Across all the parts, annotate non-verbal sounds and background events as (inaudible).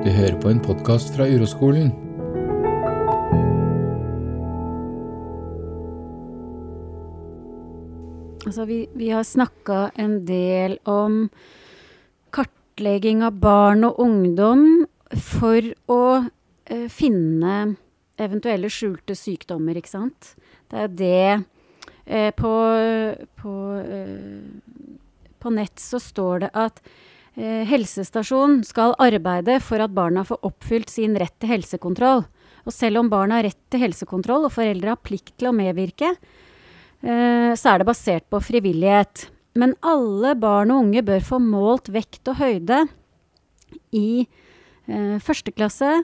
Du hører på en podkast fra Uroskolen. Altså, vi, vi har snakka en del om kartlegging av barn og ungdom for å eh, finne eventuelle skjulte sykdommer, ikke sant. Det er det eh, på, på, eh, på nett så står det at eh, helsestasjonen skal arbeide for at barna får oppfylt sin rett til helsekontroll. Og selv om barna har rett til helsekontroll og foreldre har plikt til å medvirke, eh, så er det basert på frivillighet. Men alle barn og unge bør få målt vekt og høyde i eh, første klasse,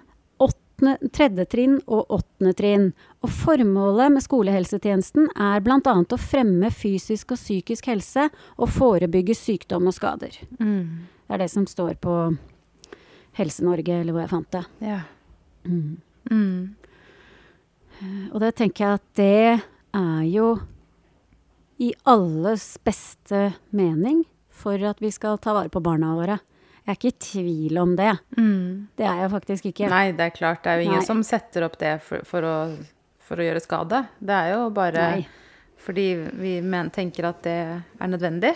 tredje trinn og åttende trinn. Og formålet med skolehelsetjenesten er bl.a. å fremme fysisk og psykisk helse og forebygge sykdom og skader. Mm. Det er det som står på Helse-Norge, eller hvor jeg fant det. Ja. Mm. Mm. Og det tenker jeg at det er jo i alles beste mening for at vi skal ta vare på barna våre. Jeg er ikke i tvil om det. Mm. Det er jeg faktisk ikke. Nei, det er klart. Det er jo ingen Nei. som setter opp det for, for, å, for å gjøre skade. Det er jo bare Nei. fordi vi men, tenker at det er nødvendig.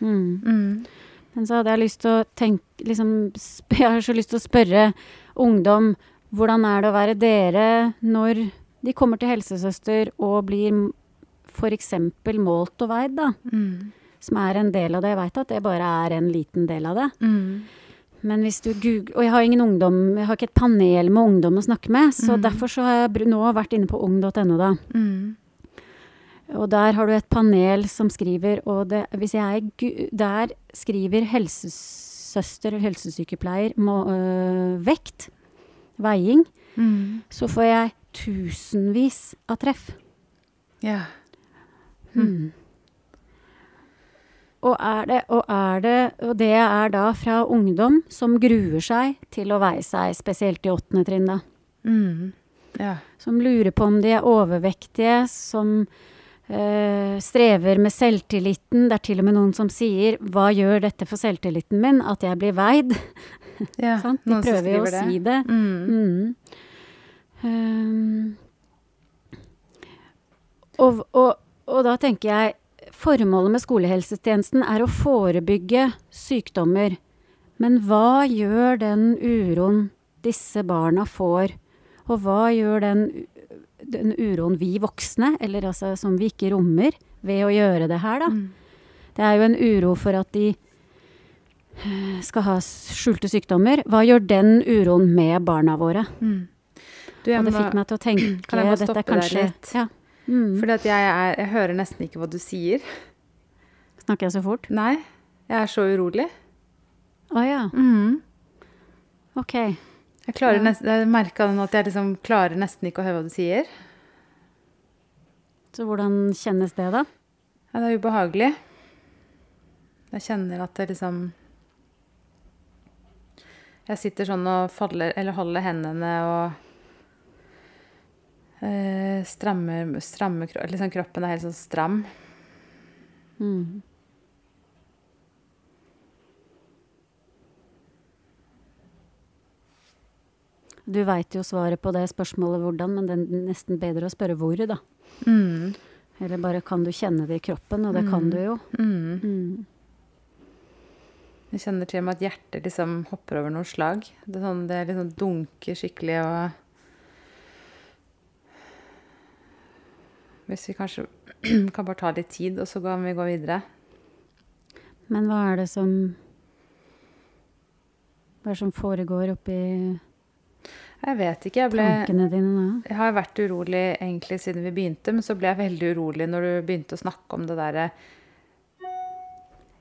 Mm. Men så hadde jeg lyst til å tenke liksom, (laughs) Jeg har så lyst til å spørre ungdom hvordan er det å være dere når de kommer til helsesøster og blir f.eks. målt og veid, da. Mm. Som er en del av det. Jeg veit at det bare er en liten del av det. Mm. Men hvis du googler Og jeg har ingen ungdom, jeg har ikke et panel med ungdom å snakke med, så Mm. derfor så har jeg nå vært inne på ung.no, da. Mm. Og der har du et panel som skriver, og det, hvis jeg gu- Der skriver helsesøster eller helsesykepleier må, øh, vekt, veiing, Mm. så får jeg tusenvis av treff. Ja. Hmm. Og, er det, og, er det, og det er da fra ungdom som gruer seg til å veie seg, spesielt i åttende trinn, da. Mm. Ja. Som lurer på om de er overvektige, som strever med selvtilliten. Det er til og med noen som sier 'hva gjør dette for selvtilliten min', at jeg blir veid. (laughs) ja. sånn? De prøver jo å si det. Mm. Mm. Um, og, og, og da tenker jeg Formålet med skolehelsetjenesten er å forebygge sykdommer. Men hva gjør den uroen disse barna får? Og hva gjør den, den uroen vi voksne, eller altså som vi ikke rommer, ved å gjøre det her, da? Mm. Det er jo en uro for at de eh, skal ha skjulte sykdommer. Hva gjør den uroen med barna våre? Mm. Du, Og det må- fikk meg til å tenke (clears throat) Kan jeg er stoppe deg kanskje, litt? Ja. Mm. Fordi at jeg, er, jeg hører nesten ikke hva du sier. Snakker jeg så fort? Nei. Jeg er så urolig. Å ja. Mm. Ok. Jeg klarer nesten, jeg merka at jeg liksom klarer nesten ikke å høre hva du sier. Så hvordan kjennes det, da? Ja, det er ubehagelig. Jeg kjenner at det liksom Jeg sitter sånn og faller, eller holder hendene og eh, strammer, strammer Liksom kroppen er helt sånn stram. Mm. Du veit jo svaret på det spørsmålet hvordan, men det er nesten bedre å spørre hvor, da. Mm. Eller bare kan du kjenne det i kroppen, og det kan Mm. du jo. Mm. Mm. Jeg kjenner til og med at hjertet liksom hopper over noen slag. Det, er sånn, det liksom dunker skikkelig og Hvis vi kanskje (clears throat) kan bare ta litt tid, og så kan vi gå videre. Men hva er det som Hva er det som foregår oppi Jeg vet ikke. Jeg ble tankene dine nå? Jeg har vært urolig egentlig siden vi begynte, men så ble jeg veldig urolig når du begynte å snakke om det derre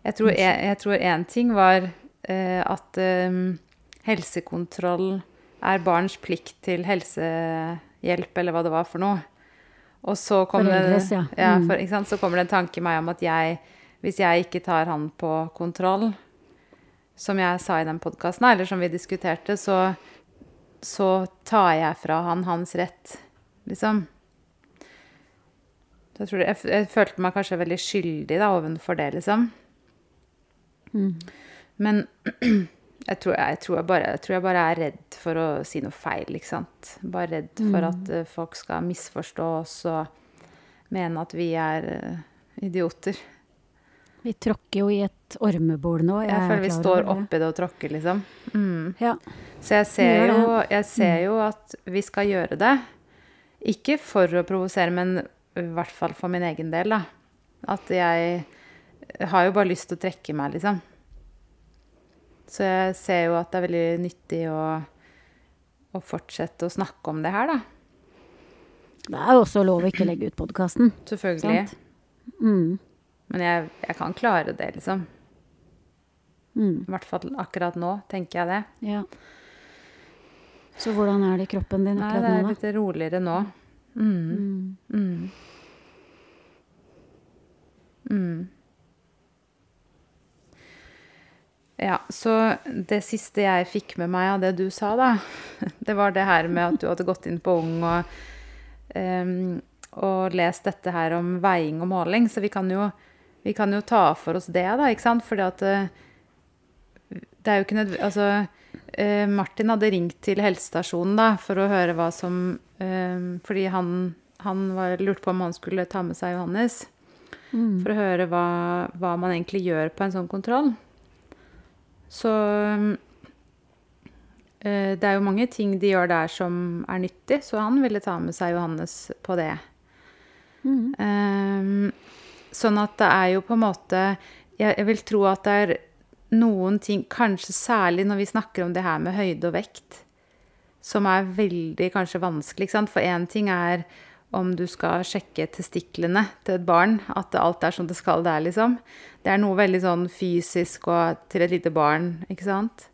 Jeg tror en, jeg tror en ting var eh, at eh, helsekontroll er barns plikt til helsehjelp, eller hva det var for noe. Og så kom det, ja. ja Mm. for, så kommer det en tanke i meg om at jeg, hvis jeg ikke tar han på kontroll, som jeg sa i den podkasten, eller som vi diskuterte, så, så tar jeg fra han hans rett, liksom. Jeg, tror jeg, jeg følte meg kanskje veldig skyldig da, ovenfor det, liksom. Mm. Men (clears throat) Jeg tror jeg, tror bare, jeg tror jeg bare er redd for å si noe feil, ikke sant. Bare redd for at eh, folk skal misforstå oss og mene at vi er eh, idioter. Vi tråkker jo i et ormebol nå. Jeg, jeg føler vi står oppi det og tråkker, liksom. Mm. Ja. Så jeg ser, jo, jeg ser jo at vi skal gjøre det. Ikke for å provosere, men i hvert fall for min egen del, da. At jeg har jo bare lyst til å trekke meg, liksom. Så jeg ser jo at det er veldig nyttig å, å fortsette å snakke om det her, da. Det er jo også lov å ikke legge ut podkasten. Selvfølgelig. Mm. Men jeg, jeg kan klare det, liksom. Mm. I hvert fall akkurat nå, tenker jeg det. Ja. Så hvordan er det i kroppen din Nei, akkurat det er nå, litt roligere nå. Mm. Mm. Mm. Mm. Ja, så det siste jeg fikk med meg av det du sa, da, (laughs) det var det her med at du hadde gått inn på Ung og, um, og lest dette her om veiing og måling. Så vi kan jo, vi kan jo ta for oss det, da, ikke sant? Fordi at eh, det er jo ikke nødvendig Altså, eh, Martin hadde ringt til helsestasjonen da, for å høre hva som eh, Fordi han, han var, lurte på om han skulle ta med seg Johannes. Mm. For å høre hva, hva man egentlig gjør på en sånn kontroll. Så det er jo mange ting de gjør der som er nyttig, så han ville ta med seg Johannes på det. Mm. Ehm, sånn at det er jo på en måte jeg, jeg vil tro at det er noen ting, kanskje særlig når vi snakker om det her med høyde og vekt, som er veldig kanskje vanskelig. Ikke sant? For én ting er om du skal sjekke testiklene til et barn, at alt er som det skal der, liksom. Det er noe veldig sånn fysisk og til et lite barn, ikke sant?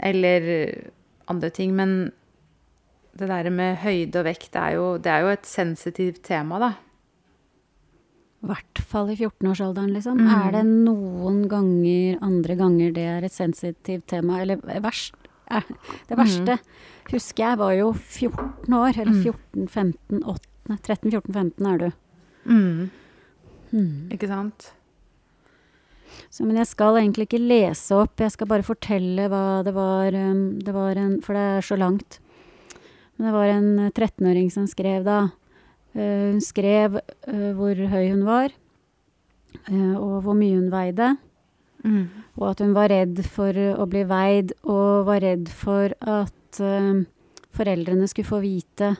Eller andre ting. Men det der med høyde og vekt, er jo, det er jo et sensitivt tema, da. I hvert fall i 14-årsalderen, liksom. Mm. Er det noen ganger, andre ganger, det er et sensitivt tema? Eller verst eh, Det verste husker jeg var jo 14 år, eller Mm. 14-15, 8, 13-14-15 er du. Mm. Mm. Ikke sant? Så, men jeg skal egentlig ikke lese opp, jeg skal bare fortelle hva det var, um, det var en, For det er så langt. Men det var en eh, 13-åring som skrev da. Eh, hun skrev eh, hvor høy hun var, eh, og hvor mye hun veide. Mm. Og at hun var redd for å bli veid, og var redd for at foreldrene skulle få vite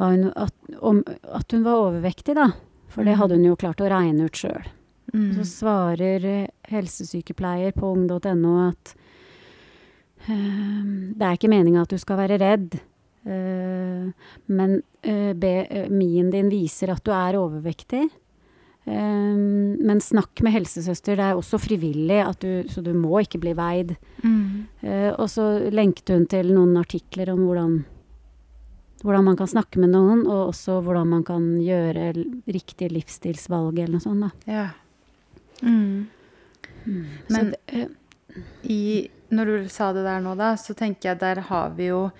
hun, at, om, at hun var overvektig, da. For det Mhm. hadde hun jo klart å regne ut sjøl. Mm. Så svarer helsesykepleier på ung.no at det er ikke meninga at du skal være redd, men eh, BMI-en din viser at du er overvektig. Eh, men snakk med helsesøster, det er også frivillig, at du, så du må ikke bli veid. Mm. Eh, og så lenket hun til noen artikler om hvordan, hvordan man kan snakke med noen, og også hvordan man kan gjøre riktige riktig livsstilsvalg eller noe sånt. Da. Ja. Mm. så Men- det, eh, I, når du sa det der nå, da, så tenker jeg der har vi jo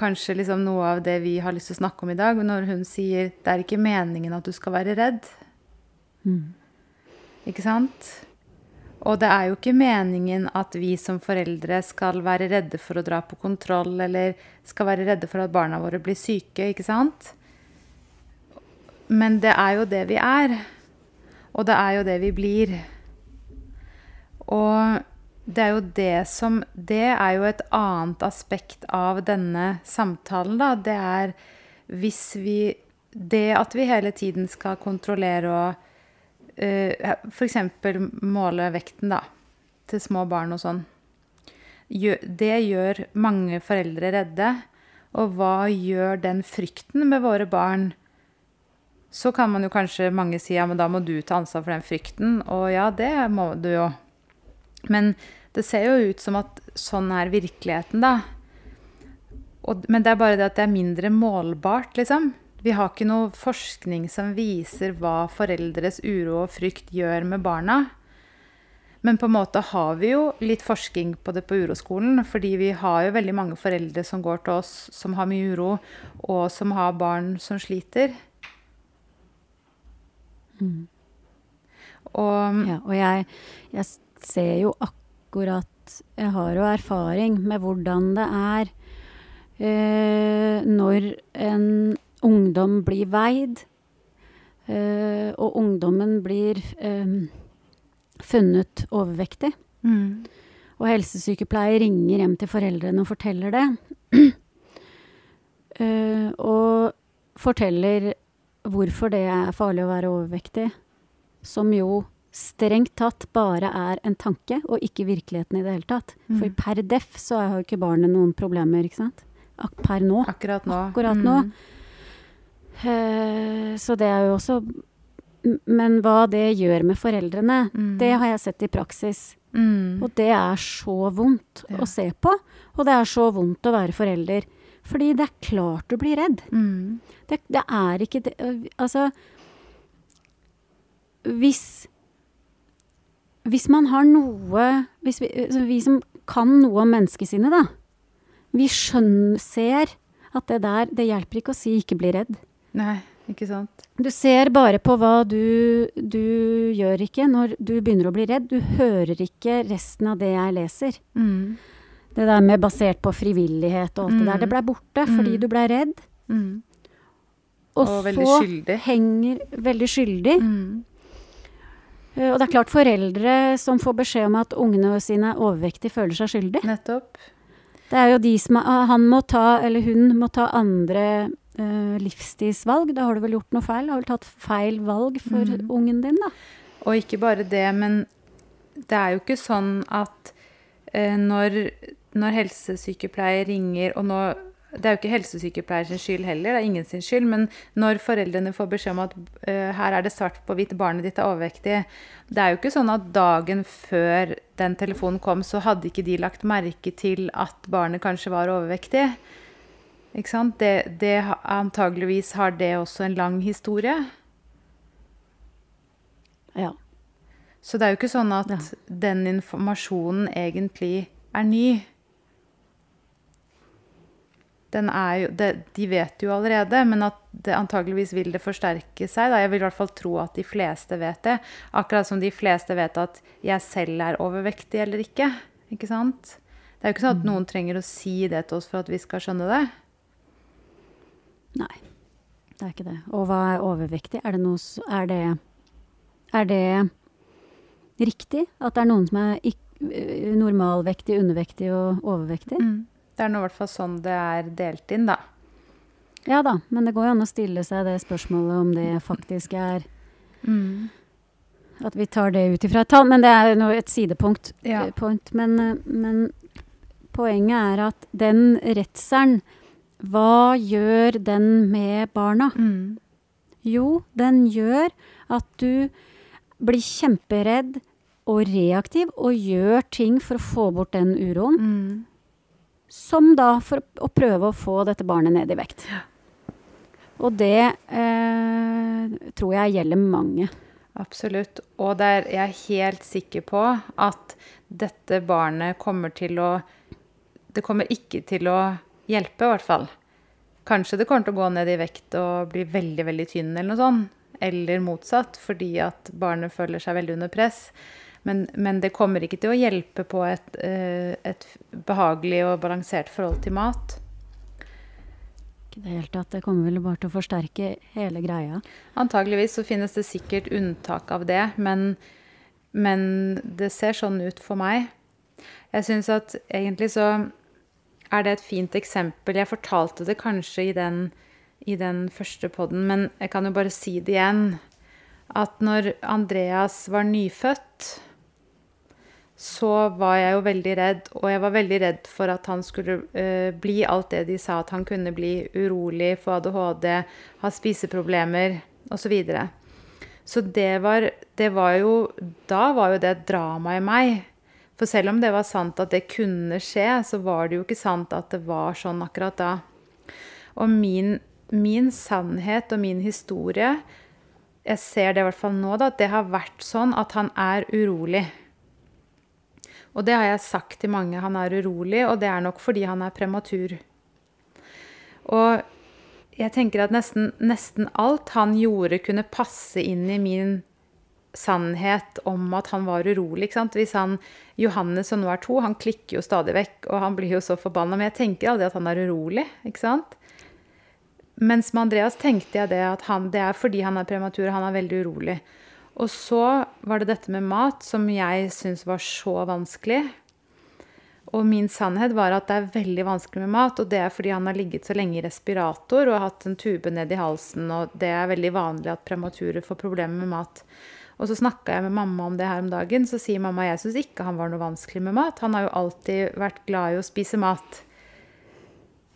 kanskje liksom noe av det vi har lyst til å snakke om i dag. Når hun sier det er ikke meningen at du skal være redd. mm. Ikke sant? Og det er jo ikke meningen at vi som foreldre skal være redde for å dra på kontroll, eller skal være redde for at barna våre blir syke, ikke sant? Men det er jo det vi er. Og det er jo det vi blir. Og det er jo det som Det er jo et annet aspekt av denne samtalen, da. Det er hvis vi Det at vi hele tiden skal kontrollere og uh, f.eks. måle vekten, da, til små barn og sånn. Det gjør mange foreldre redde. Og hva gjør den frykten med våre barn? Så kan man jo kanskje mange si ja, men da må du ta ansvar for den frykten. Og ja, det må du jo. Men det ser jo ut som at sånn er virkeligheten, da. Og, men det er bare det at det er mindre målbart, liksom. Vi har ikke noe forskning som viser hva foreldres uro og frykt gjør med barna. Men på en måte har vi jo litt forskning på det på uroskolen, fordi vi har jo veldig mange foreldre som går til oss som har mye uro, og som har barn som sliter. Og Ja, og jeg, jeg ser jo akkurat at jeg har jo erfaring med hvordan det er eh, når en ungdom blir veid, eh, og ungdommen blir eh, funnet overvektig. Mm. Og helsesykepleier ringer hjem til foreldrene og forteller det. Uh, (clears throat) og forteller hvorfor det er farlig å være overvektig. Som jo strengt tatt bare er en tanke, og ikke virkeligheten i det hele tatt. For Mm. per def så har jo ikke barnet noen problemer, ikke sant. Ak per nå. Akkurat nå. Akkurat nå. Mm. Uh, så det er jo også Men hva det gjør med foreldrene, Mm. det har jeg sett i praksis. Mm. Og det er så vondt Ja. å se på. Og det er så vondt å være forelder. Fordi det er klart du blir redd. Mm. Det, det er ikke det Altså Hvis Hvis man har noe hvis vi, altså vi som kan noe om menneskesinnet, da. Vi skjønner, ser at det der Det hjelper ikke å si 'ikke bli redd'. Nei, ikke sant. Du ser bare på hva du, du gjør ikke når du begynner å bli redd. Du hører ikke resten av det jeg leser. Mm. Det der med basert på frivillighet og alt det der, det ble borte fordi Mm. du ble redd. Mm. Og, Og veldig så skyldig. henger veldig skyldig. Mm. Eh, Og det er klart foreldre som får beskjed om at ungene sine er overvektige, føler seg skyldig. Nettopp. Det er jo de som er, Han må ta, eller hun må ta andre uh, livsstilsvalg. Da har du vel gjort noe feil? Har vel tatt feil valg for Mhm. ungen din, da? Og ikke bare det, men det er jo ikke sånn at uh, når, når helsesykepleier ringer, og nå Det er jo ikke helsesykepleierens skyld heller, det er ingen sin skyld, men når foreldrene får beskjed om at uh, her er det svart på hvitt, barnet ditt er overvektig Det er jo ikke sånn at dagen før den telefonen kom, så hadde ikke de lagt merke til at barnet kanskje var overvektig. Ikke sant? Det, det, antageligvis har det også en lang historie. Ja. Så det er jo ikke sånn at Ja. den informasjonen egentlig er ny. Den jo, det, de vet jo allerede, men at det antageligvis vil det forsterke seg. Da. Jeg vil i hvert fall tro at de fleste vet det. Akkurat som de fleste vet at jeg selv er overvektig eller ikke. Ikke sant? Det er jo ikke sånn at noen trenger å si det til oss for at vi skal skjønne det. Nei, det er ikke det. Og hva er overvektig? Er det noe Er det, er det riktig at det er noen som er øh, normalvektig, undervektig og overvektig? Det er nå i hvert fall sånn det er delt inn, da. Ja da, men det går jo an å stille seg det spørsmålet om det faktisk er At vi tar det ut ifra et tall. Men det er jo et sidepunkt. Ja. eh. Men, eh, men poenget er at den redselen, hva gjør den med barna? Mm. Jo, den gjør at du blir kjemperedd og reaktiv og gjør ting for å få bort den uroen. Mm. Som da for å prøve å få dette barnet ned i vekt. Og det eh, tror jeg gjelder mange. Absolutt. Og der er helt sikker på at dette barnet kommer til å Det kommer ikke til å hjelpe, i hvert fall. Kanskje det kommer til å gå ned i vekt og bli veldig, veldig tynn eller noe sånt. Eller motsatt, fordi at barnet føler seg veldig under press. Men, men det kommer ikke til å hjelpe på et, eh, et behagelig og balansert forhold til mat. Ikke det helt at det kommer vel bare til å forsterke hele greia. Antageligvis så finnes det sikkert unntak av det, men, men det ser sånn ut for meg. Jeg syns at egentlig så er det et fint eksempel. Jeg fortalte det kanskje i den, i den første podden, men jeg kan jo bare si det igjen. At når Andreas var nyfødt, så var jeg jo veldig redd, og jeg var veldig redd for at han skulle uh, bli alt det de sa at han kunne bli. Urolig, få ADHD, ha spiseproblemer osv. Så, videre. så det var, det var jo Da var jo det et drama i meg. For selv om det var sant at det kunne skje, så var det jo ikke sant at det var sånn akkurat da. Og min, min sannhet og min historie Jeg ser det i hvert fall nå, da, at det har vært sånn at han er urolig. Og det har jeg sagt til mange. Han er urolig, og det er nok fordi han er prematur. Og jeg tenker at nesten, nesten alt han gjorde, kunne passe inn i min sannhet om at han var urolig. Hvis han, Johannes som nå er to, han klikker jo stadig vekk, og han blir jo så forbanna. Men jeg tenker aldri at han er urolig, ikke sant? Mens med Andreas tenkte jeg det at han, det er fordi han er prematur, han er veldig urolig. Og så var det dette med mat som jeg syntes var så vanskelig. Og min sannhet var at det er veldig vanskelig med mat, og det er fordi han har ligget så lenge i respirator og hatt en tube ned i halsen, og det er veldig vanlig at premature får problemer med mat. Og så snakka jeg med mamma om det her om dagen, så sier mamma jeg syns ikke han var noe vanskelig med mat. Han har jo alltid vært glad i å spise mat.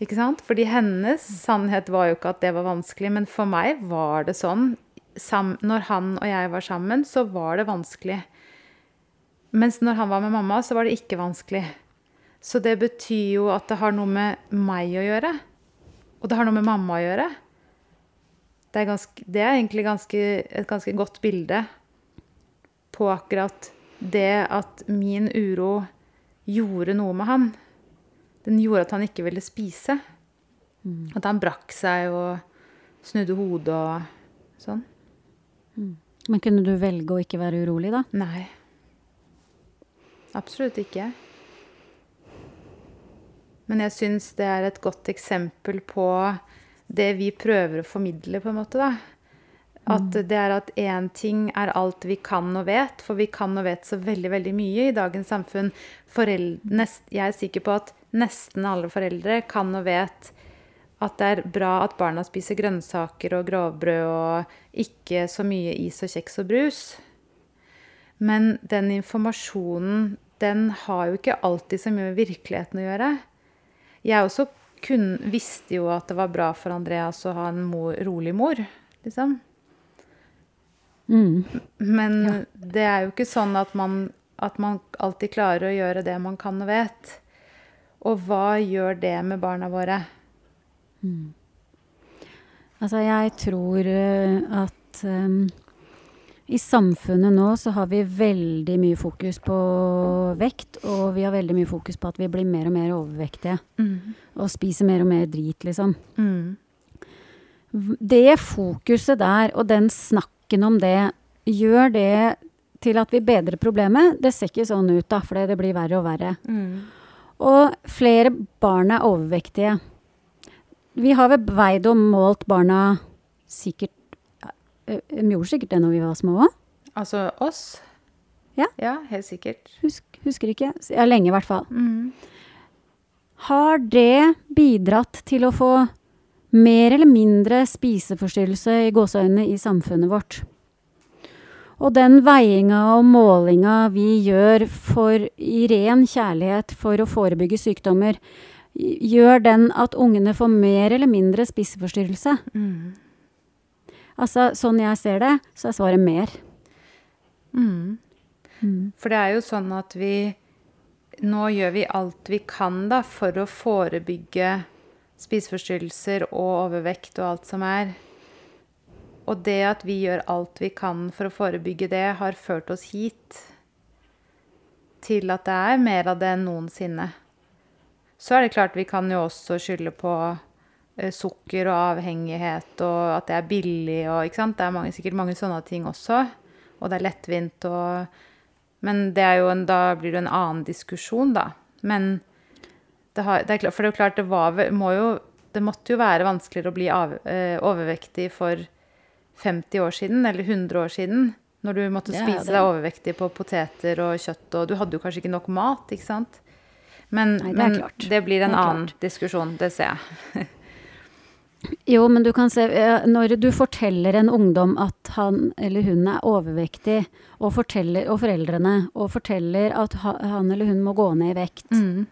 Ikke sant? Fordi hennes sannhet var jo ikke at det var vanskelig, men for meg var det sånn. Sam, når han og jeg var sammen, så var det vanskelig. Mens når han var med mamma, så var det ikke vanskelig. Så det betyr jo at det har noe med meg å gjøre. Og det har noe med mamma å gjøre. Det er, ganske, det er egentlig ganske, et ganske godt bilde på akkurat det at min uro gjorde noe med han. Den gjorde at han ikke ville spise. Mm. At han brakk seg og snudde hodet og sånn. Men kunne du velge å ikke være urolig, da? Nei. Absolutt ikke. Men jeg syns det er et godt eksempel på det vi prøver å formidle, på en måte, da. At det er at én ting er alt vi kan og vet, for vi kan og vet så veldig veldig mye i dagens samfunn. Foreldre, jeg er sikker på at nesten alle foreldre kan og vet at det er bra at barna spiser grønnsaker og grovbrød og ikke så mye is og kjeks og brus. Men den informasjonen, den har jo ikke alltid så mye med virkeligheten å gjøre. Jeg også kun, visste jo at det var bra for Andreas å ha en mor, rolig mor, liksom. Mm. Men det er jo ikke sånn at man, at man alltid klarer å gjøre det man kan og vet. Og hva gjør det med barna våre? Altså, jeg tror eh, at um, i samfunnet nå så har vi veldig mye fokus på vekt, og vi har veldig mye fokus på at vi blir mer og mer overvektige. Og spiser mer og mer drit, liksom. Mm. Det fokuset der, og den snakken om det, gjør det til at vi bedrer problemet? Det ser ikke sånn ut, da, for det blir verre og verre. Mm. Og flere barn er overvektige. Vi har vel veid og målt barna sikkert Vi gjorde sikkert det når vi var små òg. Altså oss? Ja. Ja, helt sikkert. Husk, husker ikke. Ja, lenge i hvert fall. Mm. Har det bidratt til å få mer eller mindre spiseforstyrrelse i gåseøynene i samfunnet vårt? Og den veiinga og målinga vi gjør for, i ren kjærlighet for å forebygge sykdommer, gjør den at ungene får mer eller mindre spiseforstyrrelse? Mm. Altså, sånn jeg ser det, så er svaret mer. Mm. For det er jo sånn at vi Nå gjør vi alt vi kan da for å forebygge spiseforstyrrelser og overvekt og alt som er. Og det at vi gjør alt vi kan for å forebygge det, har ført oss hit. Til at det er mer av det enn noensinne. Så er det klart vi kan jo også skylde på eh, sukker og avhengighet og at det er billig og ikke sant. Det er mange, sikkert mange sånne ting også. Og det er lettvint og Men det jo en, da blir det en annen diskusjon, da. Men det har, det er klart, For det er jo klart, det var må jo Det måtte jo være vanskeligere å bli av, eh, overvektig for 50 år siden, eller 100 år siden. Når du måtte Ja, spise det- deg overvektig på poteter og kjøtt, og du hadde jo kanskje ikke nok mat, ikke sant? Men, Nei, det men det blir en Det annen diskusjon, det ser jeg. Jo, men du kan se eh, Når du forteller en ungdom at han eller hun er overvektig, og, forteller, og foreldrene, og forteller at han eller hun må gå ned i vekt, Mm.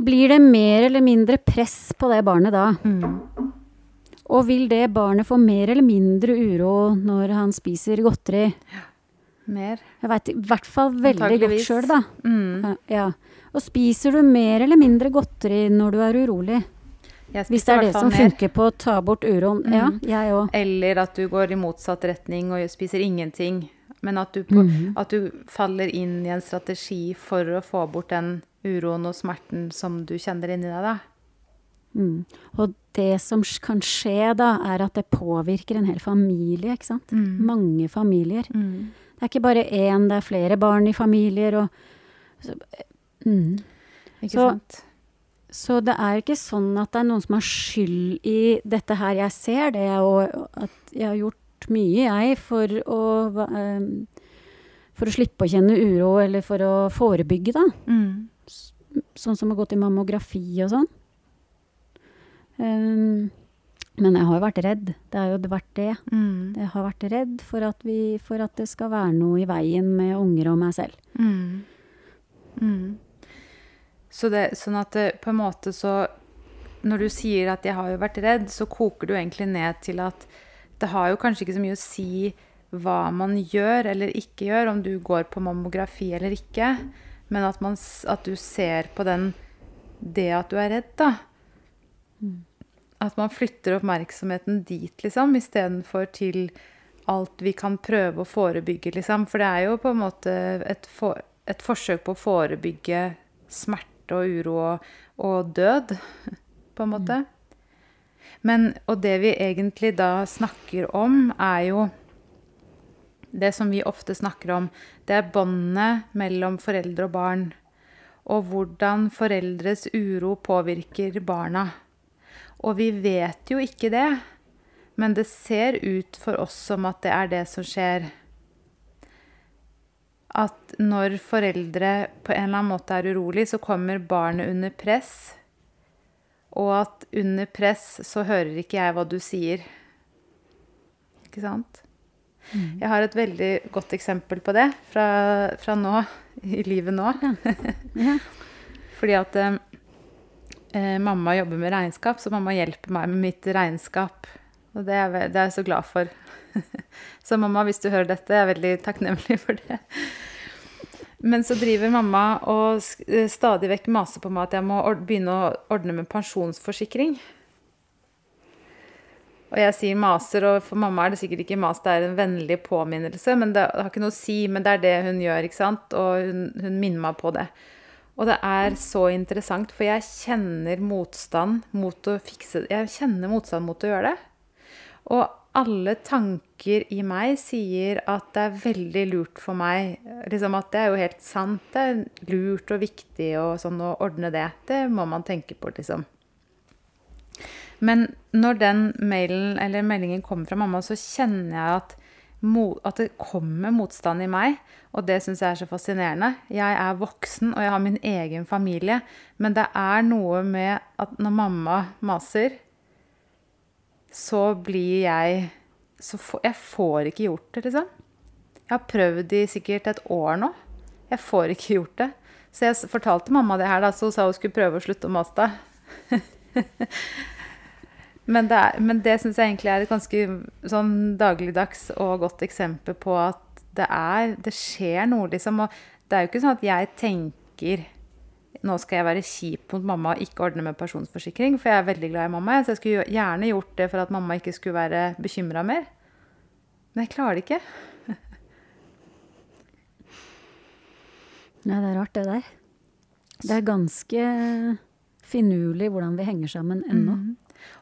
blir det mer eller mindre press på det barnet da? Mm. Og vil det barnet få mer eller mindre uro når han spiser godteri? Mer. Jeg veit i hvert fall veldig godt sjøl, da. Mm. Ja, Ja. Og spiser du mer eller mindre godteri når du er urolig? Hvis det er det som mer. funker på å ta bort uroen. Ja, Mhm. jeg òg. Eller at du går i motsatt retning og spiser ingenting. Men at du, på, mm. at du faller inn i en strategi for å få bort den uroen og smerten som du kjenner inni deg, da. Mm. Og det som kan skje da, er at det påvirker en hel familie, ikke sant? Mm. Mange familier. Mm. Det er ikke bare én, det er flere barn i familier og så, mm. Ikke Så- sant? Så det er ikke sånn at det er noen som har skyld i dette her. Jeg ser det, og at jeg har gjort mye, jeg, for å ehm, For å slippe å kjenne uro, eller for å forebygge, da. Mm. Sånn som å gå til mammografi og sånn. Ehm, men jeg har jo vært redd. Det har jo vært det. Mm. Jeg har vært redd for at, vi, for at det skal være noe i veien med unger og meg selv. Mm. Mm. Så det, sånn at det, på en måte så Når du sier at 'jeg har jo vært redd', så koker du egentlig ned til at det har jo kanskje ikke så mye å si hva man gjør eller ikke gjør, om du går på mammografi eller ikke, men at, man, at du ser på den det at du er redd, da. At man flytter oppmerksomheten dit, liksom, istedenfor til alt vi kan prøve å forebygge, liksom. For det er jo på en måte et, for, et forsøk på å forebygge smerte og uro og, og død, (laughs) på en måte. Men, og det vi egentlig da snakker om, er jo det som vi ofte snakker om, det er båndet mellom foreldre og barn. Og hvordan foreldres uro påvirker barna. Og vi vet jo ikke det, men det ser ut for oss som at det er det som skjer. At når foreldre på en eller annen måte er urolig, så kommer barnet under press. Og at under press så hører ikke jeg hva du sier. Ikke sant? Jeg har et veldig godt eksempel på det fra, fra nå, i livet nå. Ja. (laughs) Fordi at eh, mamma jobber med regnskap, så mamma hjelper meg med mitt regnskap. Og det er, det er jeg så glad for. (laughs) så mamma, hvis du hører dette, jeg er veldig takknemlig for det. Men så driver mamma og eh, stadig vekk maser på meg at jeg må begynne å ordne med pensjonsforsikring. Og jeg sier maser, og for mamma er det sikkert ikke mas, det er en vennlig påminnelse. Men det har ikke noe å si, men det er det hun gjør, ikke sant? Og hun, hun minner meg på det. Og det er så interessant, for jeg kjenner motstand mot å fikse Jeg kjenner motstand mot å gjøre det. Og alle tanker i meg sier at det er veldig lurt for meg. Liksom at det er jo helt sant. Det er lurt og viktig og sånn å ordne det. Det må man tenke på, liksom. Men når den mailen eller meldingen kommer fra mamma, så kjenner jeg at, at det kommer motstand i meg. Og det syns jeg er så fascinerende. Jeg er voksen, og jeg har min egen familie. Men det er noe med at når mamma maser, så blir jeg så for, Jeg får ikke gjort det, liksom. Jeg har prøvd i sikkert et år nå. Jeg får ikke gjort det. Så jeg fortalte mamma det her, da, så hun sa hun skulle prøve å slutte å mase. (laughs) Men det, er, men det syns jeg egentlig er et ganske sånn dagligdags og godt eksempel på at det er Det skjer noe, liksom. Og det er jo ikke sånn at jeg tenker nå skal jeg være kjip mot mamma og ikke ordne med pensjonsforsikring, for jeg er veldig glad i mamma. Så jeg skulle gjerne gjort det for at mamma ikke skulle være bekymra mer. Men jeg klarer det ikke. (laughs) Ja, det er rart, det der. Det er ganske finurlig hvordan vi henger sammen ennå.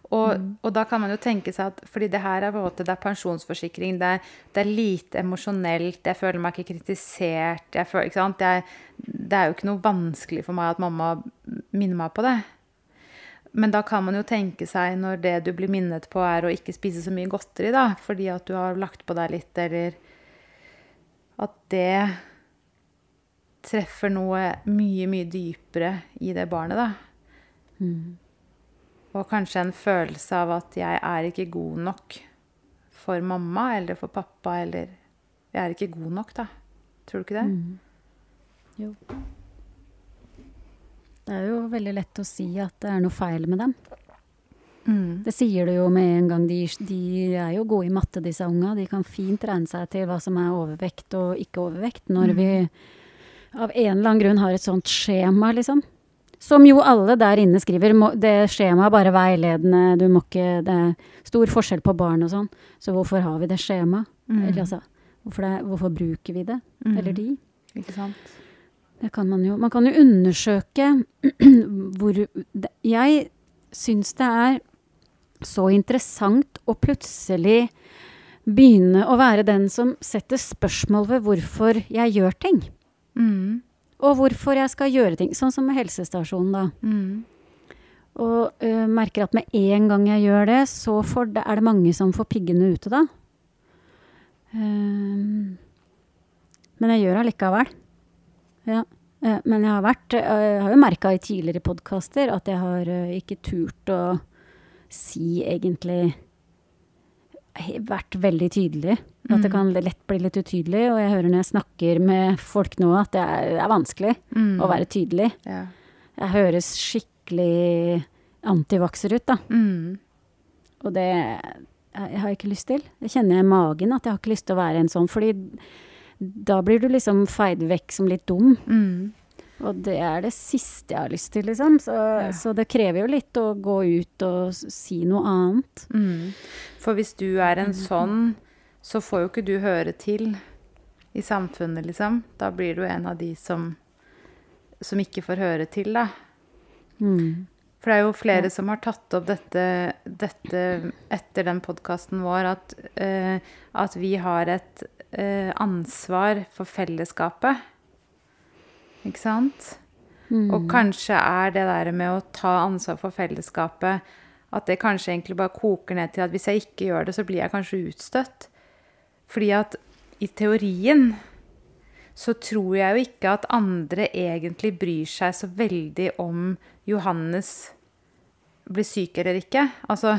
Og, og da kan man jo tenke seg at fordi det her er på en måte det er pensjonsforsikring, det er, det er lite emosjonelt, jeg føler meg ikke kritisert jeg føler, ikke sant? Det, er, det er jo ikke noe vanskelig for meg at mamma minner meg på det. Men da kan man jo tenke seg når det du blir minnet på, er å ikke spise så mye godteri, da, fordi at du har lagt på deg litt, eller at det treffer noe mye, mye dypere i det barnet, da. Og kanskje en følelse av at jeg er ikke god nok for mamma eller for pappa, eller Jeg er ikke god nok, da. Tror du ikke det? Jo. Det er jo veldig lett å si at det er noe feil med dem. Mm. Det sier du jo med en gang. De, de er jo gode i matte, disse unga. De kan fint regne seg til hva som er overvekt og ikke overvekt, når vi av en eller annen grunn har et sånt skjema, liksom. Som jo alle der inne skriver. Må, det skjemaet er bare veiledende, du må ikke Det er stor forskjell på barn og sånn. Så hvorfor har vi det skjemaet? Eller altså, hvorfor, det, hvorfor bruker vi det? Eller de? Ikke sant? Det kan man jo. Man kan jo undersøke (clears throat) hvor det, Jeg syns det er så interessant å plutselig begynne å være den som setter spørsmål ved hvorfor jeg gjør ting. Mm. Og hvorfor jeg skal gjøre ting. Sånn som med helsestasjonen, da. Mm. Og uh, merker at med en gang jeg gjør det, så får det, er det mange som får piggene ute da. Ehm, men jeg gjør allikevel. Ja. Uh, men jeg har vært Jeg har jo merka i tidligere podkaster at jeg har ikke turt å si egentlig Vært veldig tydelig. At det kan lett bli litt utydelig. Og jeg hører når jeg snakker med folk nå, at det er, det er vanskelig Mm. å være tydelig. Ja. Jeg høres skikkelig antivakser ut, da. Mm. Og det jeg har jeg ikke lyst til. Det kjenner jeg i magen at jeg har ikke lyst til å være en sånn. Fordi da blir du liksom feid vekk som litt dum. Mm. Og det er det siste jeg har lyst til, liksom. Så, Ja. så det krever jo litt å gå ut og si noe annet. Mm. For hvis du er en sånn, så får jo ikke du høre til i samfunnet, liksom. Da blir du en av de som, som ikke får høre til, da. Mm. For det er jo flere som har tatt opp dette, dette etter den podkasten vår, at, uh, at vi har et uh, ansvar for fellesskapet. Ikke sant? Mm. Og kanskje er det der med å ta ansvar for fellesskapet At det kanskje egentlig bare koker ned til at hvis jeg ikke gjør det, så blir jeg kanskje utstøtt. Fordi at i teorien så tror jeg jo ikke at andre egentlig bryr seg så veldig om Johannes blir syk eller ikke. Altså?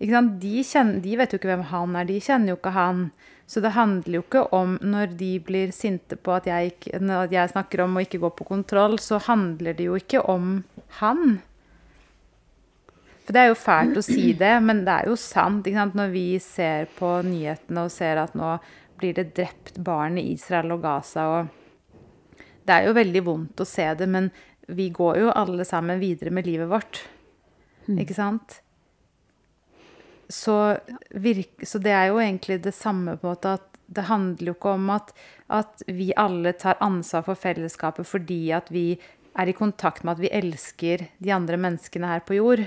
De, kjenner, de vet jo ikke hvem han er, de kjenner jo ikke han. Så det handler jo ikke om når de blir sinte på at jeg, ikke, at jeg snakker om å ikke gå på kontroll, så handler det jo ikke om han. For det er jo fælt å si det, men det er jo sant. Når vi ser på nyhetene og ser at nå blir det drept barn i Israel og Gaza og Det er jo veldig vondt å se det, men vi går jo alle sammen videre med livet vårt. Ikke sant? Så, virke, så det er jo egentlig det samme på en måte at det handler jo ikke om at, at vi alle tar ansvar for fellesskapet fordi at vi er i kontakt med at vi elsker de andre menneskene her på jord.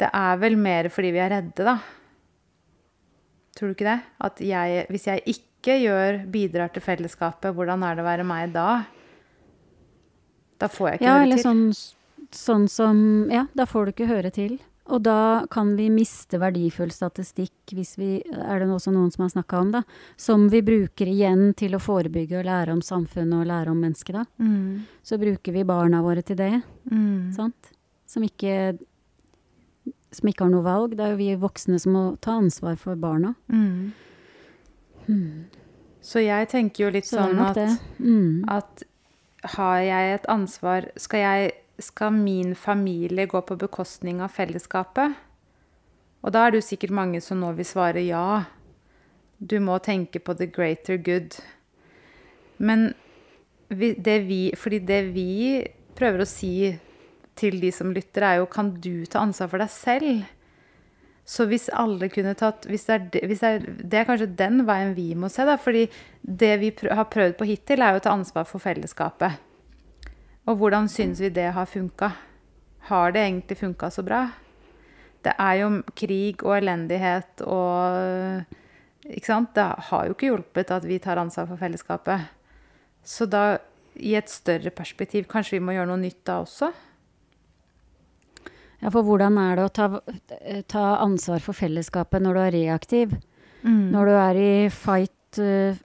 Det er vel mer fordi vi er redde, da. Tror du ikke det? At jeg, hvis jeg ikke gjør, bidrar til fellesskapet, hvordan er det å være meg da? Da får jeg ikke Ja, høre eller til. sånn, sånn som Ja, da får du ikke høre til. Og da kan vi miste verdifull statistikk, hvis vi Er det også noen som har snakka om, da? Som vi bruker igjen til å forebygge og lære om samfunnet og lære om mennesket, da. Mm, Så bruker vi barna våre til det, mm, sant? Som ikke Som ikke har noe valg. Det er jo vi voksne som må ta ansvar for barna. mm. Så jeg tenker jo litt Så sånn at. Mm. at har jeg et ansvar skal, jeg, skal min familie gå på bekostning av fellesskapet? Og da er det jo sikkert mange som nå vil svare ja. Du må tenke på the greater good. Men det vi, fordi det vi prøver å si til de som lytter, er jo kan du ta ansvar for deg selv? Så hvis alle kunne tatt hvis det, er, hvis det, er, det er kanskje den veien vi må se, da. Fordi det vi har prøvd på hittil, er jo å ta ansvar for fellesskapet. Og hvordan syns vi det har funka? Har det egentlig funka så bra? Det er jo krig og elendighet og Ikke sant? Det har jo ikke hjulpet at vi tar ansvar for fellesskapet. Så da, i et større perspektiv, kanskje vi må gjøre noe nytt da også? Ja, for hvordan er det å ta, ta ansvar for fellesskapet når du er reaktiv? Når du er i fight eh,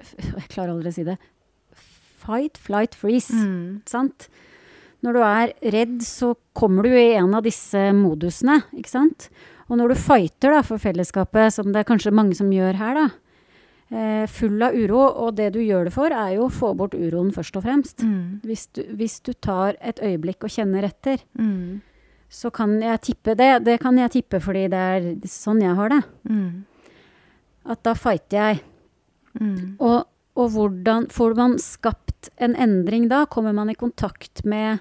Jeg klarer aldri å si det. Fight, flight, freeze. Mm. Sant? Når du er redd, så kommer du i en av disse modusene, ikke sant? Og når du fighter da, for fellesskapet, som det er kanskje mange som gjør her, da, eh, full av uro, og det du gjør det for, er jo å få bort uroen først og fremst. Mm. Hvis du, hvis du tar et øyeblikk og kjenner etter, Mm. så kan jeg tippe det. Det kan jeg tippe fordi det er sånn jeg har det. Mm. At da fighter jeg. Mm. Og, og hvordan får man skapt en endring da? Kommer man i kontakt med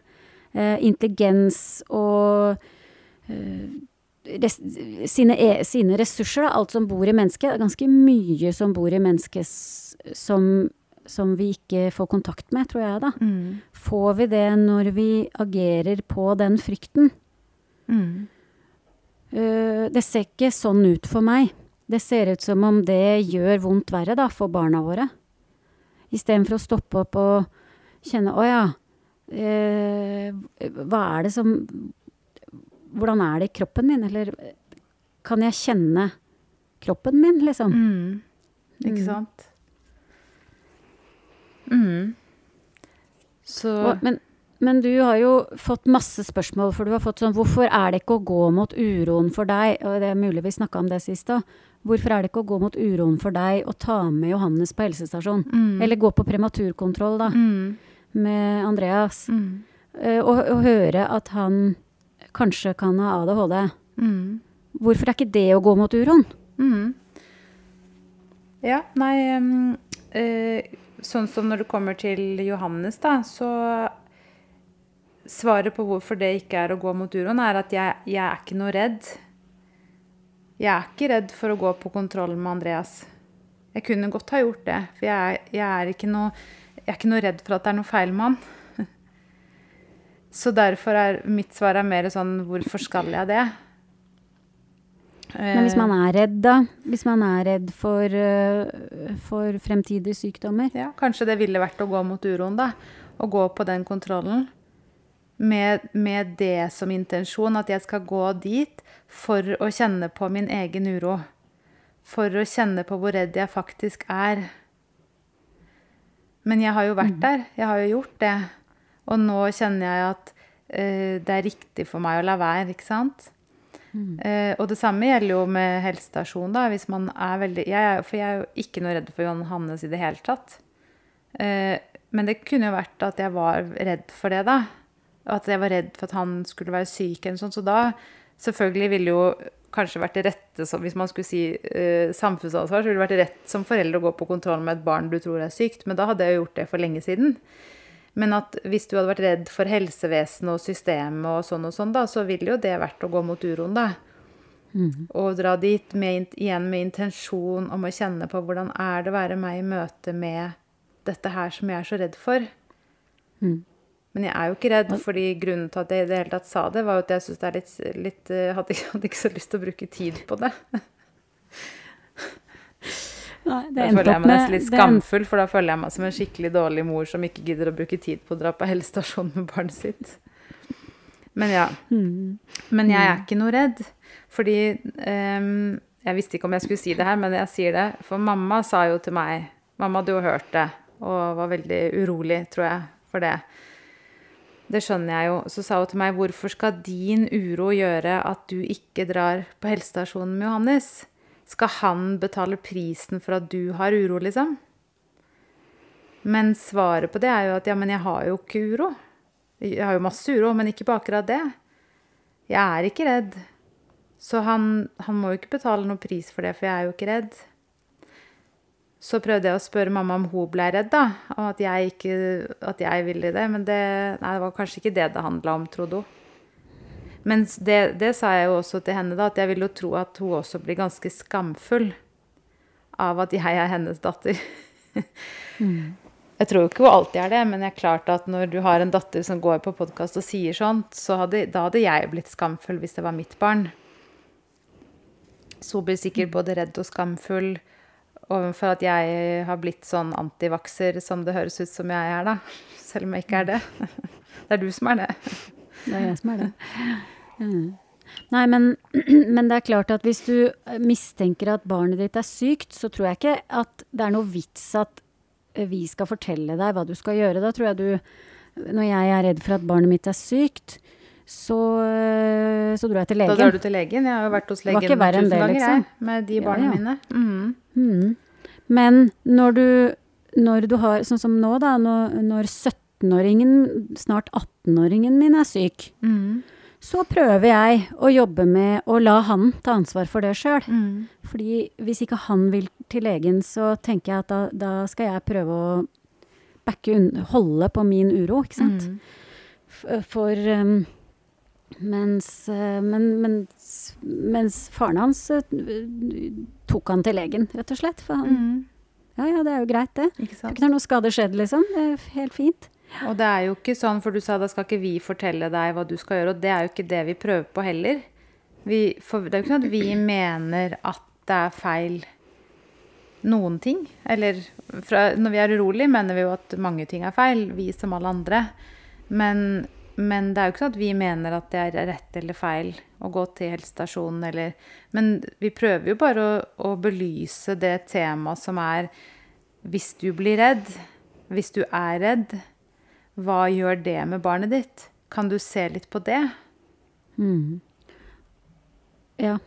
eh, intelligens og eh, res, sine, e, sine ressurser, da? Alt som bor i mennesket. Det er ganske mye som bor i mennesket som som vi ikke får kontakt med, tror jeg, da. Mm. Får vi det når vi agerer på den frykten? Mm. Uh, det ser ikke sånn ut for meg. Det ser ut som om det gjør vondt verre da, for barna våre. Istedenfor å stoppe opp og kjenne Å ja, eh, hva er det som Hvordan er det i kroppen min? Eller kan jeg kjenne kroppen min, liksom? Mm. Ikke Mm. sant? Mm. Så Og, men, men du har jo fått masse spørsmål, for du har fått sånn Hvorfor er det ikke å gå mot uroen for deg? Og det er mulig vi snakka om det sist òg. Hvorfor er det ikke å gå mot uroen for deg og ta med Johannes på helsestasjon? mm. Eller gå på prematurkontroll, da, mm. med Andreas. Mm. Eh, og, og høre at han kanskje kan ha ADHD. Mm. Hvorfor er ikke det å gå mot uroen? Mm. Ja, nei um, eh, Sånn som når det kommer til Johannes, da, så Svaret på hvorfor det ikke er å gå mot uroen, er at jeg, jeg er ikke noe redd. Jeg er ikke redd for å gå på kontroll med Andreas. Jeg kunne godt ha gjort det, for jeg, jeg, er, ikke noe, jeg er ikke noe redd for at det er noe feil med han. (laughs) Så derfor er mitt svar er mer sånn Hvorfor skal jeg det? Men hvis man er redd, da? Hvis man er redd for, eh, for fremtidige sykdommer? Ja, kanskje det ville vært å gå mot uroen, da. Å gå på den kontrollen. Med, med det som intensjon, at jeg skal gå dit for å kjenne på min egen uro. For å kjenne på hvor redd jeg faktisk er. Men jeg har jo vært der. Jeg har jo gjort det. Og nå kjenner jeg at uh, det er riktig for meg å la være, ikke sant? Eh, og det samme gjelder jo med helsestasjon, da. Hvis man er veldig jeg er, For jeg er jo ikke noe redd for Johan Hannes i det hele tatt. Uh, men det kunne jo vært at jeg var redd for det, da. At jeg var redd for at han skulle være syk eller sånt. Så da selvfølgelig ville jo kanskje vært det rette som, Hvis man skulle si eh, samfunnsansvar, så ville det vært rett som forelder å gå på kontroll med et barn du tror er sykt. Men da hadde jeg jo gjort det for lenge siden. Men at hvis du hadde vært redd for helsevesenet og systemet og sånn og sånn, da, så ville jo det vært å gå mot uroen, da. Og dra dit med, igjen med intensjon om å kjenne på hvordan er det å være meg i møte med dette her som jeg er så redd for. Mm. Men jeg er jo ikke redd, fordi grunnen til at jeg i det hele tatt sa det, var jo at jeg syns det er litt, litt eh, hadde, ikke- hadde ikke så lyst til å bruke tid på det. Nei, det Da føler jeg meg nesten litt skamfull, for da føler jeg meg som en skikkelig dårlig mor som ikke gidder å bruke tid på å dra på helsestasjon med barnet sitt. Men ja. Mm. Men jeg er ikke noe redd. Fordi um, Jeg visste ikke om jeg skulle si det her, men jeg sier det. For mamma sa jo til meg Mamma hadde jo hørt det og var veldig urolig, tror jeg, for det. Det skjønner jeg jo. Så sa hun til meg hvorfor skal din uro gjøre at du ikke drar på helsestasjonen med Johannes? Skal han betale prisen for at du har uro, liksom? Men svaret på det er jo at ja, men jeg har jo ikke uro. Jeg har jo masse uro, men ikke på akkurat det. Jeg er ikke redd. Så han, han må jo ikke betale noen pris for det, for jeg er jo ikke redd. Så prøvde jeg å spørre mamma om hun ble redd, da. Og at jeg, ikke, at jeg ville det. Men det, nei, det var kanskje ikke det det handla om, trodde hun. Men det, det sa jeg jo også til henne, da, at jeg vil jo tro at hun også blir ganske skamfull av at jeg er hennes datter. (laughs) Jeg tror jo ikke hun alltid er det, men jeg er klart at når du har en datter som går på podkast og sier sånt, så hadde, da hadde jeg blitt skamfull hvis det var mitt barn. Så hun blir sikkert både redd og skamfull overfor at jeg har blitt sånn antivakser som det høres ut som jeg er, da. Selv om jeg ikke er det. (laughs) Det er du som er det. Det er jeg som er det. Mm. Nei, men, (clears throat) men det er klart at hvis du mistenker at barnet ditt er sykt, så tror jeg ikke at det er noe vits at eh, vi skal fortelle deg hva du skal gjøre. Da tror jeg du Når jeg er redd for at barnet mitt er sykt, så, eh, så drar jeg til Da drar du til legen. Jeg har jo vært hos legen tusen ganger, liksom. jeg, med de barna ja. mine. Mm. Mm. Men når du, når du har Sånn som nå, da. Når, når 17-åringen, snart 18-åringen min er syk, Mm. så prøver jeg å jobbe med å la han ta ansvar for det sjøl. Mm. Fordi hvis ikke han vil til legen, så tenker jeg at da, da skal jeg prøve å backe holde på min uro, ikke sant. Mm. For um, mens, eh, men, mens, mens faren hans eh, tok han til legen, rett og slett. For han mm. Ja ja, det er jo greit, det. Ikke Det er sant? ikke noe skade skjedd, liksom. Det er helt fint. Og det er jo ikke sånn, for du sa da skal ikke vi fortelle deg hva du skal gjøre, og det er jo ikke det vi prøver på heller. Vi, for det er jo ikke sånn at vi mener at det er feil noen ting. Eller fra, når vi er urolig, mener vi jo at mange ting er feil, vi som alle andre. Men, men det er jo ikke sånn at vi mener at det er rett eller feil å gå til helsestasjonen eller Men vi prøver jo bare å, å belyse det temaet som er hvis du blir redd, hvis du er redd, hva gjør det med barnet ditt? Kan du se litt på det? Mm. Ja.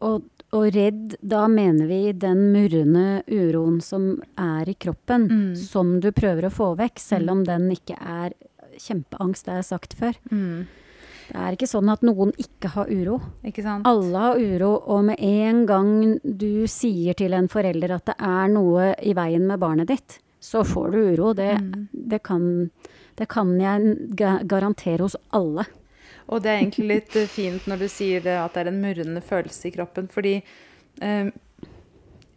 Og, og redd, da mener vi den murrende uroen som er i kroppen, Mm. som du prøver å få vekk, selv om den ikke er kjempeangst, det har jeg sagt før. Mm. Det er ikke sånn at noen ikke har uro. Ikke? Alle har uro, og med en gang du sier til en forelder at det er noe i veien med barnet ditt, så får du uro. Det, Mm. det, kan, det kan jeg garantere hos alle. Og det er egentlig litt eh, fint når du sier det, at det er en murrende følelse i kroppen, fordi eh,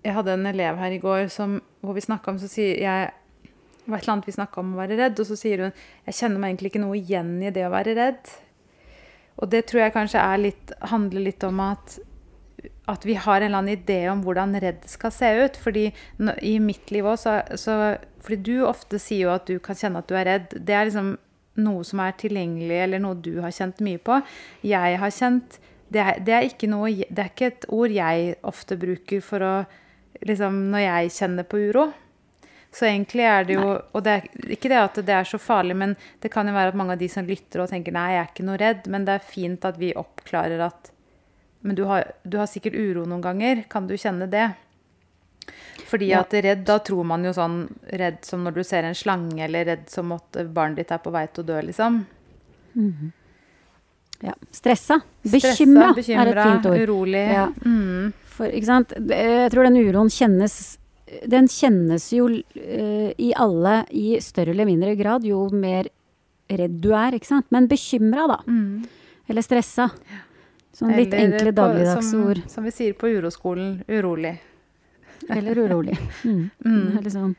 jeg hadde en elev her i går som, hvor vi snakka om så sier jeg, det var et eller annet vi snakka om å være redd, og så sier hun jeg kjenner meg egentlig ikke noe igjen i det å være redd. Og det tror jeg kanskje litt, handler litt om at, at vi har en eller annen idé om hvordan redd skal se ut. Fordi i mitt liv òg, så, så Fordi du ofte sier jo at du kan kjenne at du er redd. Det er liksom noe som er tilgjengelig, eller noe du har kjent mye på. Jeg har kjent Det er, det er, ikke, noe, det er ikke et ord jeg ofte bruker for å Liksom når jeg kjenner på uro. Så egentlig er det jo Og det er ikke det at det er så farlig, men det kan jo være at mange av de som lytter og tenker nei, jeg er ikke noe redd, men det er fint at vi oppklarer at Men du har, du har sikkert uro noen ganger. Kan du kjenne det? Fordi Ja. at redd, da tror man jo sånn redd som når du ser en slange, eller redd som at barnet ditt er på vei til å dø, liksom. Ja. Stressa. Stressa, Bekymra er et fint ord. urolig. Ja. Mm. For, ikke sant? Jeg tror den uroen kjennes Den kjennes jo uh, i alle i større eller mindre grad jo mer redd du er, ikke sant? Men bekymra, da. Mm. Eller stressa. Sånn litt Eller enkle dagligdagsord. Som, som vi sier på uroskolen, urolig. (laughs) Eller urolig. Mm. (laughs) Mm. Eller er Liksom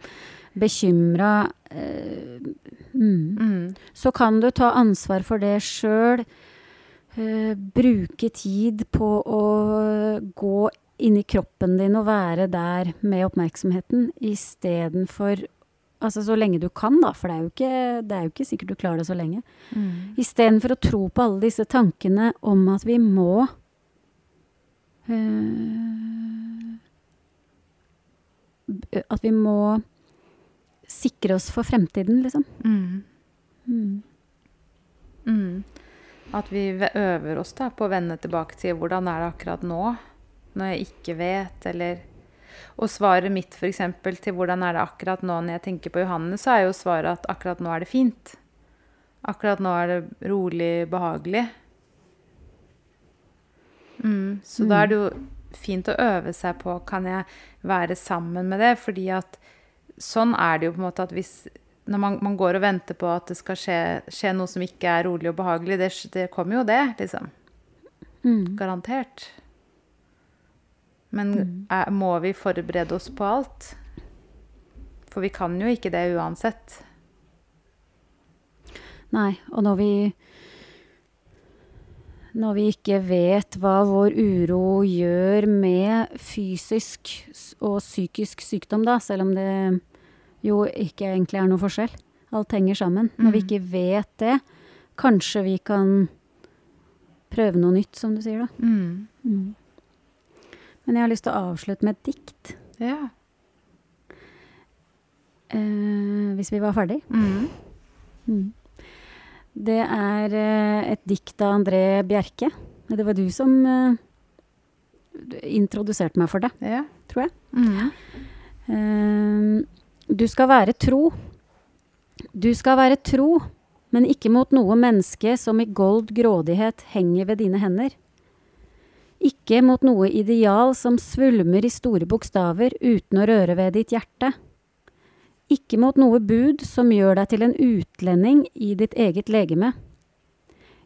bekymra uh, mm. Mm. Så kan du ta ansvar for det sjøl. Uh, bruke tid på å gå inn i kroppen din og være der med oppmerksomheten istedenfor Altså så lenge du kan, da, for det er jo ikke, det er jo ikke sikkert du klarer det så lenge. Mm. Istedenfor å tro på alle disse tankene om at vi må øh, At vi må sikre oss for fremtiden, liksom. Mm. Mm. Mm. At vi øver oss da på å vende tilbake til hvordan er det akkurat nå, når jeg ikke vet, eller Og svaret mitt f.eks. til hvordan er det akkurat nå når jeg tenker på Johanne, så er jo svaret at akkurat nå er det fint. Akkurat nå er det rolig, behagelig. Mm. Så da er det jo fint å øve seg på kan jeg være sammen med det, fordi at sånn er det jo på en måte at hvis når man, man går og venter på at det skal skje, skje noe som ikke er rolig og behagelig, det, det kommer jo det, liksom. Mm. Garantert. Men er, må vi forberede oss på alt? For vi kan jo ikke det uansett. Nei, og når vi Når vi ikke vet hva vår uro gjør med fysisk og psykisk sykdom, da, selv om det jo ikke egentlig er noe forskjell. Alt henger sammen. Når vi Mm. ikke vet det, kanskje vi kan prøve noe nytt, som du sier, da. Mm. Mm. Men jeg har lyst til å avslutte med et dikt. Ja. Eh, hvis vi var ferdig. Mm. Mm. Det er eh, et dikt av André Bjerke. Det var du som eh, introduserte meg for det, ja. tror jeg. Mm. Eh, du skal være tro. Du skal være tro, men ikke mot noe menneske som i gold grådighet henger ved dine hender. Ikke mot noe ideal som svulmer i store bokstaver uten å røre ved ditt hjerte. Ikke mot noe bud som gjør deg til en utlending i ditt eget legeme.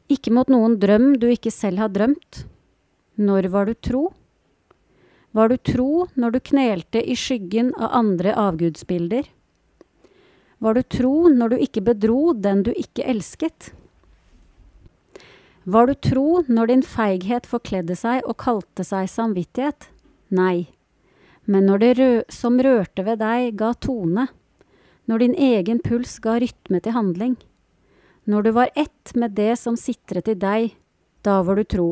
Ikke mot noen drøm du ikke selv har drømt. Når var du tro? Var du tro når du knelte i skyggen av andre avgudsbilder? Var du tro når du ikke bedro den du ikke elsket? Var du tro når din feighet forkledde seg og kalte seg samvittighet? Nei. Men når det rø som rørte ved deg, ga tone, når din egen puls ga rytme til handling, når du var ett med det som sitret i deg, da var du tro.